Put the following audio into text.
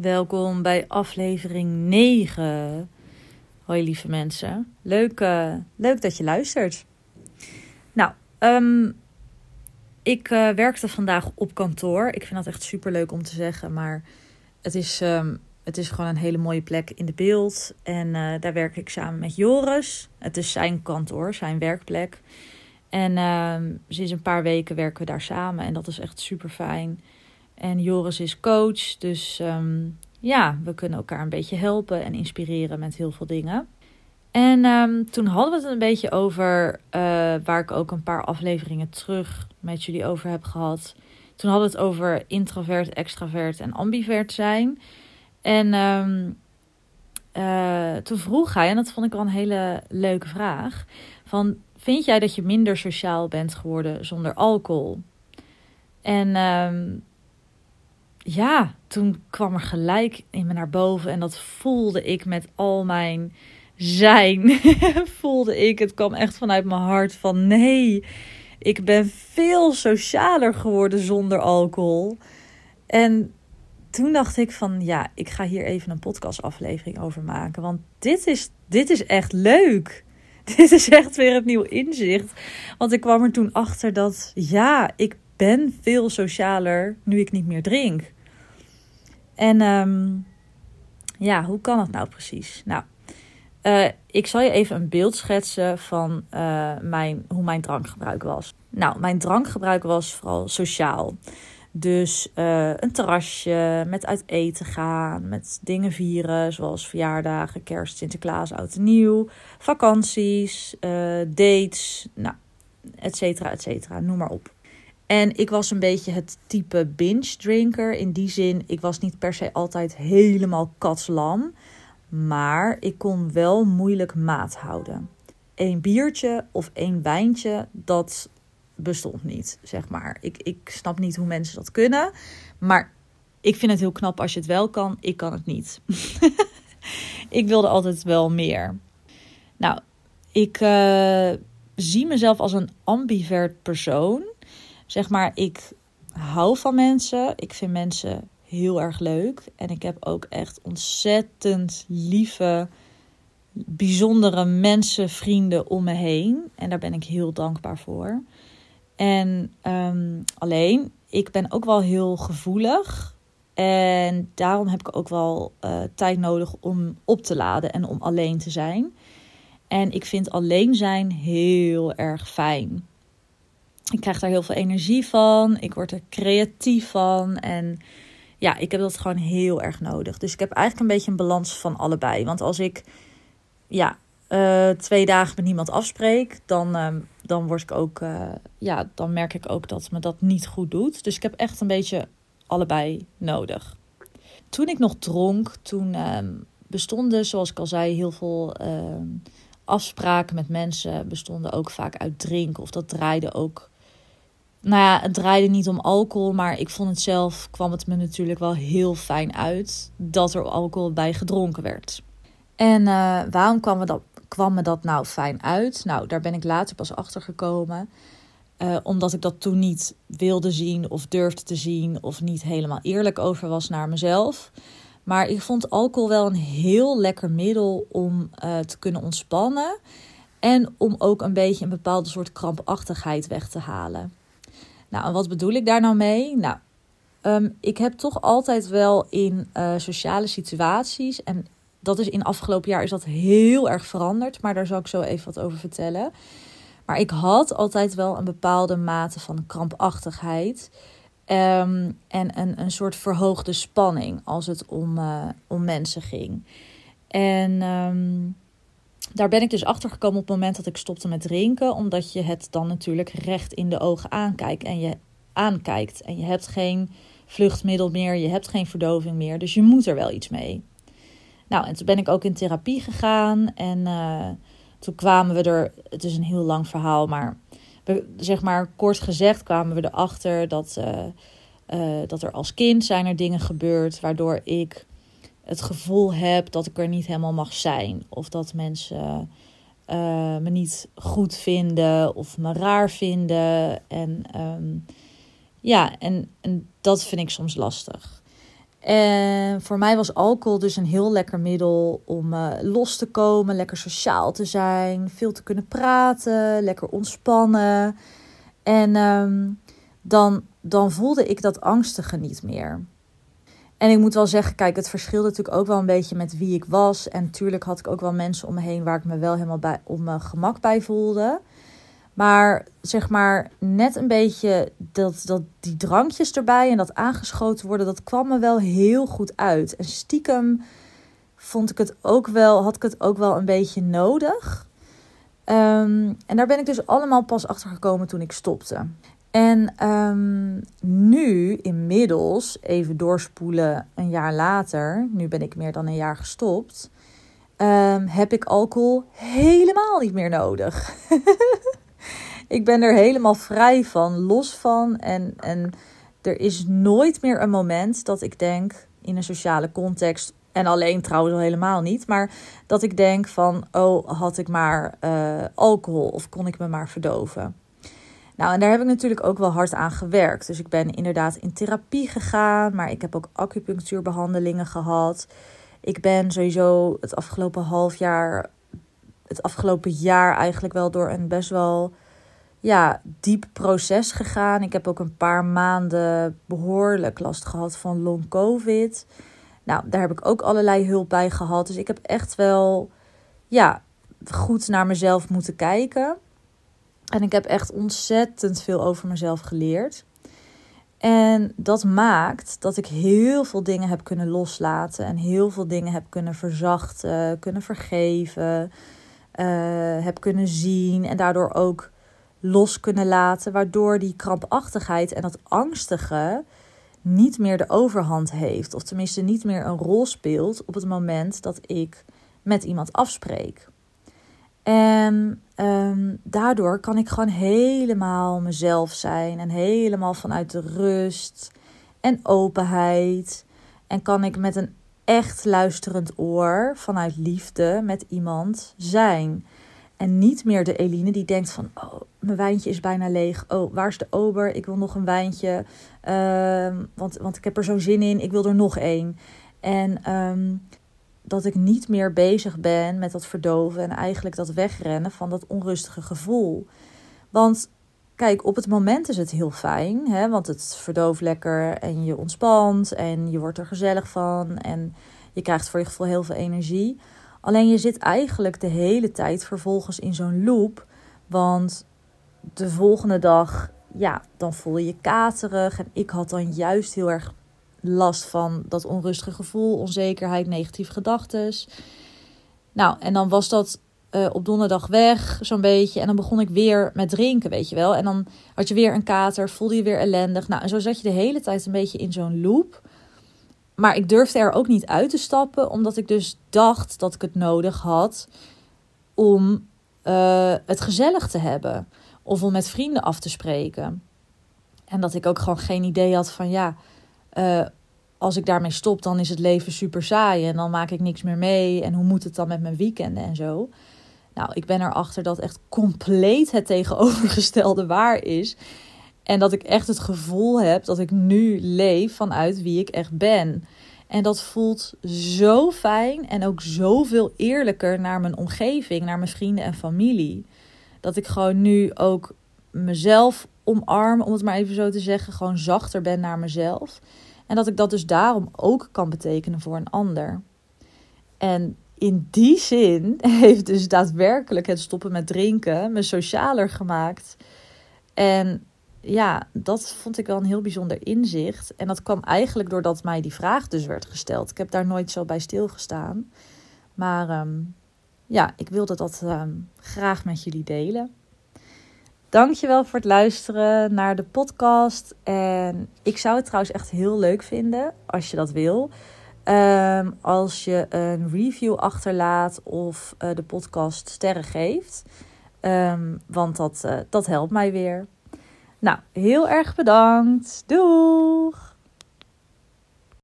Welkom bij aflevering 9. Hoi lieve mensen. Leuk, uh, leuk dat je luistert. Nou, um, ik uh, werkte vandaag op kantoor. Ik vind dat echt super leuk om te zeggen. Maar het is, um, het is gewoon een hele mooie plek in de beeld. En uh, daar werk ik samen met Joris. Het is zijn kantoor, zijn werkplek. En um, sinds een paar weken werken we daar samen. En dat is echt super fijn. En Joris is coach. Dus um, ja, we kunnen elkaar een beetje helpen en inspireren met heel veel dingen. En um, toen hadden we het een beetje over, uh, waar ik ook een paar afleveringen terug met jullie over heb gehad. Toen hadden we het over introvert, extravert en ambivert zijn. En um, uh, toen vroeg hij, en dat vond ik wel een hele leuke vraag, van vind jij dat je minder sociaal bent geworden zonder alcohol? En ja, toen kwam er gelijk in me naar boven en dat voelde ik met al mijn zijn. voelde ik, het kwam echt vanuit mijn hart van nee, ik ben veel socialer geworden zonder alcohol. En toen dacht ik van ja, ik ga hier even een podcastaflevering over maken, want dit is, dit is echt leuk. Dit is echt weer het nieuw inzicht. Want ik kwam er toen achter dat ja, ik ben veel socialer nu ik niet meer drink. En um, ja, hoe kan dat nou precies? Nou, uh, ik zal je even een beeld schetsen van uh, mijn, hoe mijn drankgebruik was. Nou, mijn drankgebruik was vooral sociaal. Dus uh, een terrasje, met uit eten gaan, met dingen vieren, zoals verjaardagen, kerst, Sinterklaas, oud en nieuw, vakanties, dates, nou, et cetera, et cetera, noem maar op. En ik was een beetje het type binge drinker. In die zin, ik was niet per se altijd helemaal katslam. Maar ik kon wel moeilijk maat houden. Eén biertje of één wijntje, dat bestond niet, zeg maar. Ik, ik snap niet hoe mensen dat kunnen. Maar ik vind het heel knap als je het wel kan. Ik kan het niet. ik wilde altijd wel meer. Nou, ik uh, zie mezelf als een ambivert persoon zeg maar, ik hou van mensen. Ik vind mensen heel erg leuk. En ik heb ook echt ontzettend lieve, bijzondere mensen, vrienden om me heen. En daar ben ik heel dankbaar voor. En um, alleen, ik ben ook wel heel gevoelig. En daarom heb ik ook wel uh, tijd nodig om op te laden en om alleen te zijn. En ik vind alleen zijn heel erg fijn ik krijg daar heel veel energie van. Ik word er creatief van. En ja, ik heb dat gewoon heel erg nodig. Dus ik heb eigenlijk een beetje een balans van allebei. Want als ik ja, uh, twee dagen met niemand afspreek, dan, uh, dan word ik ook, uh, ja, dan merk ik ook dat me dat niet goed doet. Dus ik heb echt een beetje allebei nodig. Toen ik nog dronk, toen ehm, bestonden, zoals ik al zei, heel veel ehm, afspraken met mensen bestonden ook vaak uit drinken. Of dat draaide ook nou ja, het draaide niet om alcohol, maar ik vond het zelf, kwam het me natuurlijk wel heel fijn uit dat er alcohol bij gedronken werd. En uh, waarom kwam me, dat, kwam me dat nou fijn uit? Nou, daar ben ik later pas achter gekomen. Uh, omdat ik dat toen niet wilde zien of durfde te zien of niet helemaal eerlijk over was naar mezelf. Maar ik vond alcohol wel een heel lekker middel om uh, te kunnen ontspannen. En om ook een beetje een bepaalde soort krampachtigheid weg te halen. Nou, en wat bedoel ik daar nou mee? Nou, um, ik heb toch altijd wel in uh, sociale situaties, en dat is in afgelopen jaar is dat heel erg veranderd, maar daar zal ik zo even wat over vertellen. Maar ik had altijd wel een bepaalde mate van krampachtigheid. Um, en een, een soort verhoogde spanning als het om, uh, om mensen ging. En um, daar ben ik dus achter gekomen op het moment dat ik stopte met drinken. Omdat je het dan natuurlijk recht in de ogen aankijkt. En je aankijkt. En je hebt geen vluchtmiddel meer. Je hebt geen verdoving meer. Dus je moet er wel iets mee. Nou, en toen ben ik ook in therapie gegaan. En uh, toen kwamen we er. Het is een heel lang verhaal. Maar zeg maar kort gezegd kwamen we erachter dat. Uh, uh, dat er als kind zijn er dingen gebeurd waardoor ik het gevoel heb dat ik er niet helemaal mag zijn. Of dat mensen uh, me niet goed vinden of me raar vinden. En um, ja, en, en dat vind ik soms lastig. En voor mij was alcohol dus een heel lekker middel om uh, los te komen, lekker sociaal te zijn, veel te kunnen praten, lekker ontspannen. En um, dan, dan voelde ik dat angstige niet meer. En ik moet wel zeggen, kijk, het verschilde natuurlijk ook wel een beetje met wie ik was. En natuurlijk had ik ook wel mensen om me heen waar ik me wel helemaal bij, op mijn gemak bij voelde. Maar zeg maar, net een beetje dat, dat, die drankjes erbij en dat aangeschoten worden, dat kwam me wel heel goed uit. En stiekem vond ik het ook wel, had ik het ook wel een beetje nodig. Um, en daar ben ik dus allemaal pas achter gekomen toen ik stopte. En um, nu, inmiddels, even doorspoelen een jaar later, nu ben ik meer dan een jaar gestopt, um, heb ik alcohol helemaal niet meer nodig. ik ben er helemaal vrij van, los van. En, en er is nooit meer een moment dat ik denk in een sociale context. En alleen trouwens al helemaal niet. Maar dat ik denk van, oh, had ik maar uh, alcohol of kon ik me maar verdoven. Nou, en daar heb ik natuurlijk ook wel hard aan gewerkt. Dus ik ben inderdaad in therapie gegaan, maar ik heb ook acupunctuurbehandelingen gehad. Ik ben sowieso het afgelopen half jaar, het afgelopen jaar eigenlijk wel door een best wel ja, diep proces gegaan. Ik heb ook een paar maanden behoorlijk last gehad van long covid. Nou, daar heb ik ook allerlei hulp bij gehad. Dus ik heb echt wel ja, goed naar mezelf moeten kijken. En ik heb echt ontzettend veel over mezelf geleerd. En dat maakt dat ik heel veel dingen heb kunnen loslaten en heel veel dingen heb kunnen verzachten, kunnen vergeven, uh, heb kunnen zien en daardoor ook los kunnen laten, waardoor die krampachtigheid en dat angstige niet meer de overhand heeft, of tenminste niet meer een rol speelt op het moment dat ik met iemand afspreek. En um, daardoor kan ik gewoon helemaal mezelf zijn en helemaal vanuit de rust en openheid. En kan ik met een echt luisterend oor vanuit liefde met iemand zijn. En niet meer de Eline die denkt van, oh, mijn wijntje is bijna leeg. Oh, waar is de ober? Ik wil nog een wijntje. Uh, want, want ik heb er zo zin in. Ik wil er nog één. En um, dat ik niet meer bezig ben met dat verdoven en eigenlijk dat wegrennen van dat onrustige gevoel. Want kijk, op het moment is het heel fijn, hè, want het verdooft lekker en je ontspant en je wordt er gezellig van en je krijgt voor je gevoel heel veel energie. Alleen je zit eigenlijk de hele tijd vervolgens in zo'n loop, want de volgende dag, ja, dan voel je je katerig en ik had dan juist heel erg last van dat onrustige gevoel, onzekerheid, negatieve gedachten. Nou, en dan was dat uh, op donderdag weg, zo'n beetje. En dan begon ik weer met drinken, weet je wel. En dan had je weer een kater, voelde je weer ellendig. Nou, en zo zat je de hele tijd een beetje in zo'n loop. Maar ik durfde er ook niet uit te stappen, omdat ik dus dacht dat ik het nodig had om uh, het gezellig te hebben. Of om met vrienden af te spreken. En dat ik ook gewoon geen idee had van ja, uh, als ik daarmee stop, dan is het leven super saai en dan maak ik niks meer mee. En hoe moet het dan met mijn weekenden en zo? Nou, ik ben erachter dat echt compleet het tegenovergestelde waar is. En dat ik echt het gevoel heb dat ik nu leef vanuit wie ik echt ben. En dat voelt zo fijn en ook zoveel eerlijker naar mijn omgeving, naar mijn vrienden en familie. Dat ik gewoon nu ook mezelf omarm, om het maar even zo te zeggen. Gewoon zachter ben naar mezelf. En dat ik dat dus daarom ook kan betekenen voor een ander. En in die zin heeft dus daadwerkelijk het stoppen met drinken me socialer gemaakt. En ja, dat vond ik wel een heel bijzonder inzicht. En dat kwam eigenlijk doordat mij die vraag dus werd gesteld. Ik heb daar nooit zo bij stilgestaan. Maar um, ja, ik wilde dat um, graag met jullie delen. Dankjewel voor het luisteren naar de podcast. En ik zou het trouwens echt heel leuk vinden als je dat wil. Um, als je een review achterlaat of uh, de podcast sterren geeft. Um, want dat, uh, dat helpt mij weer. Nou, heel erg bedankt. Doeg!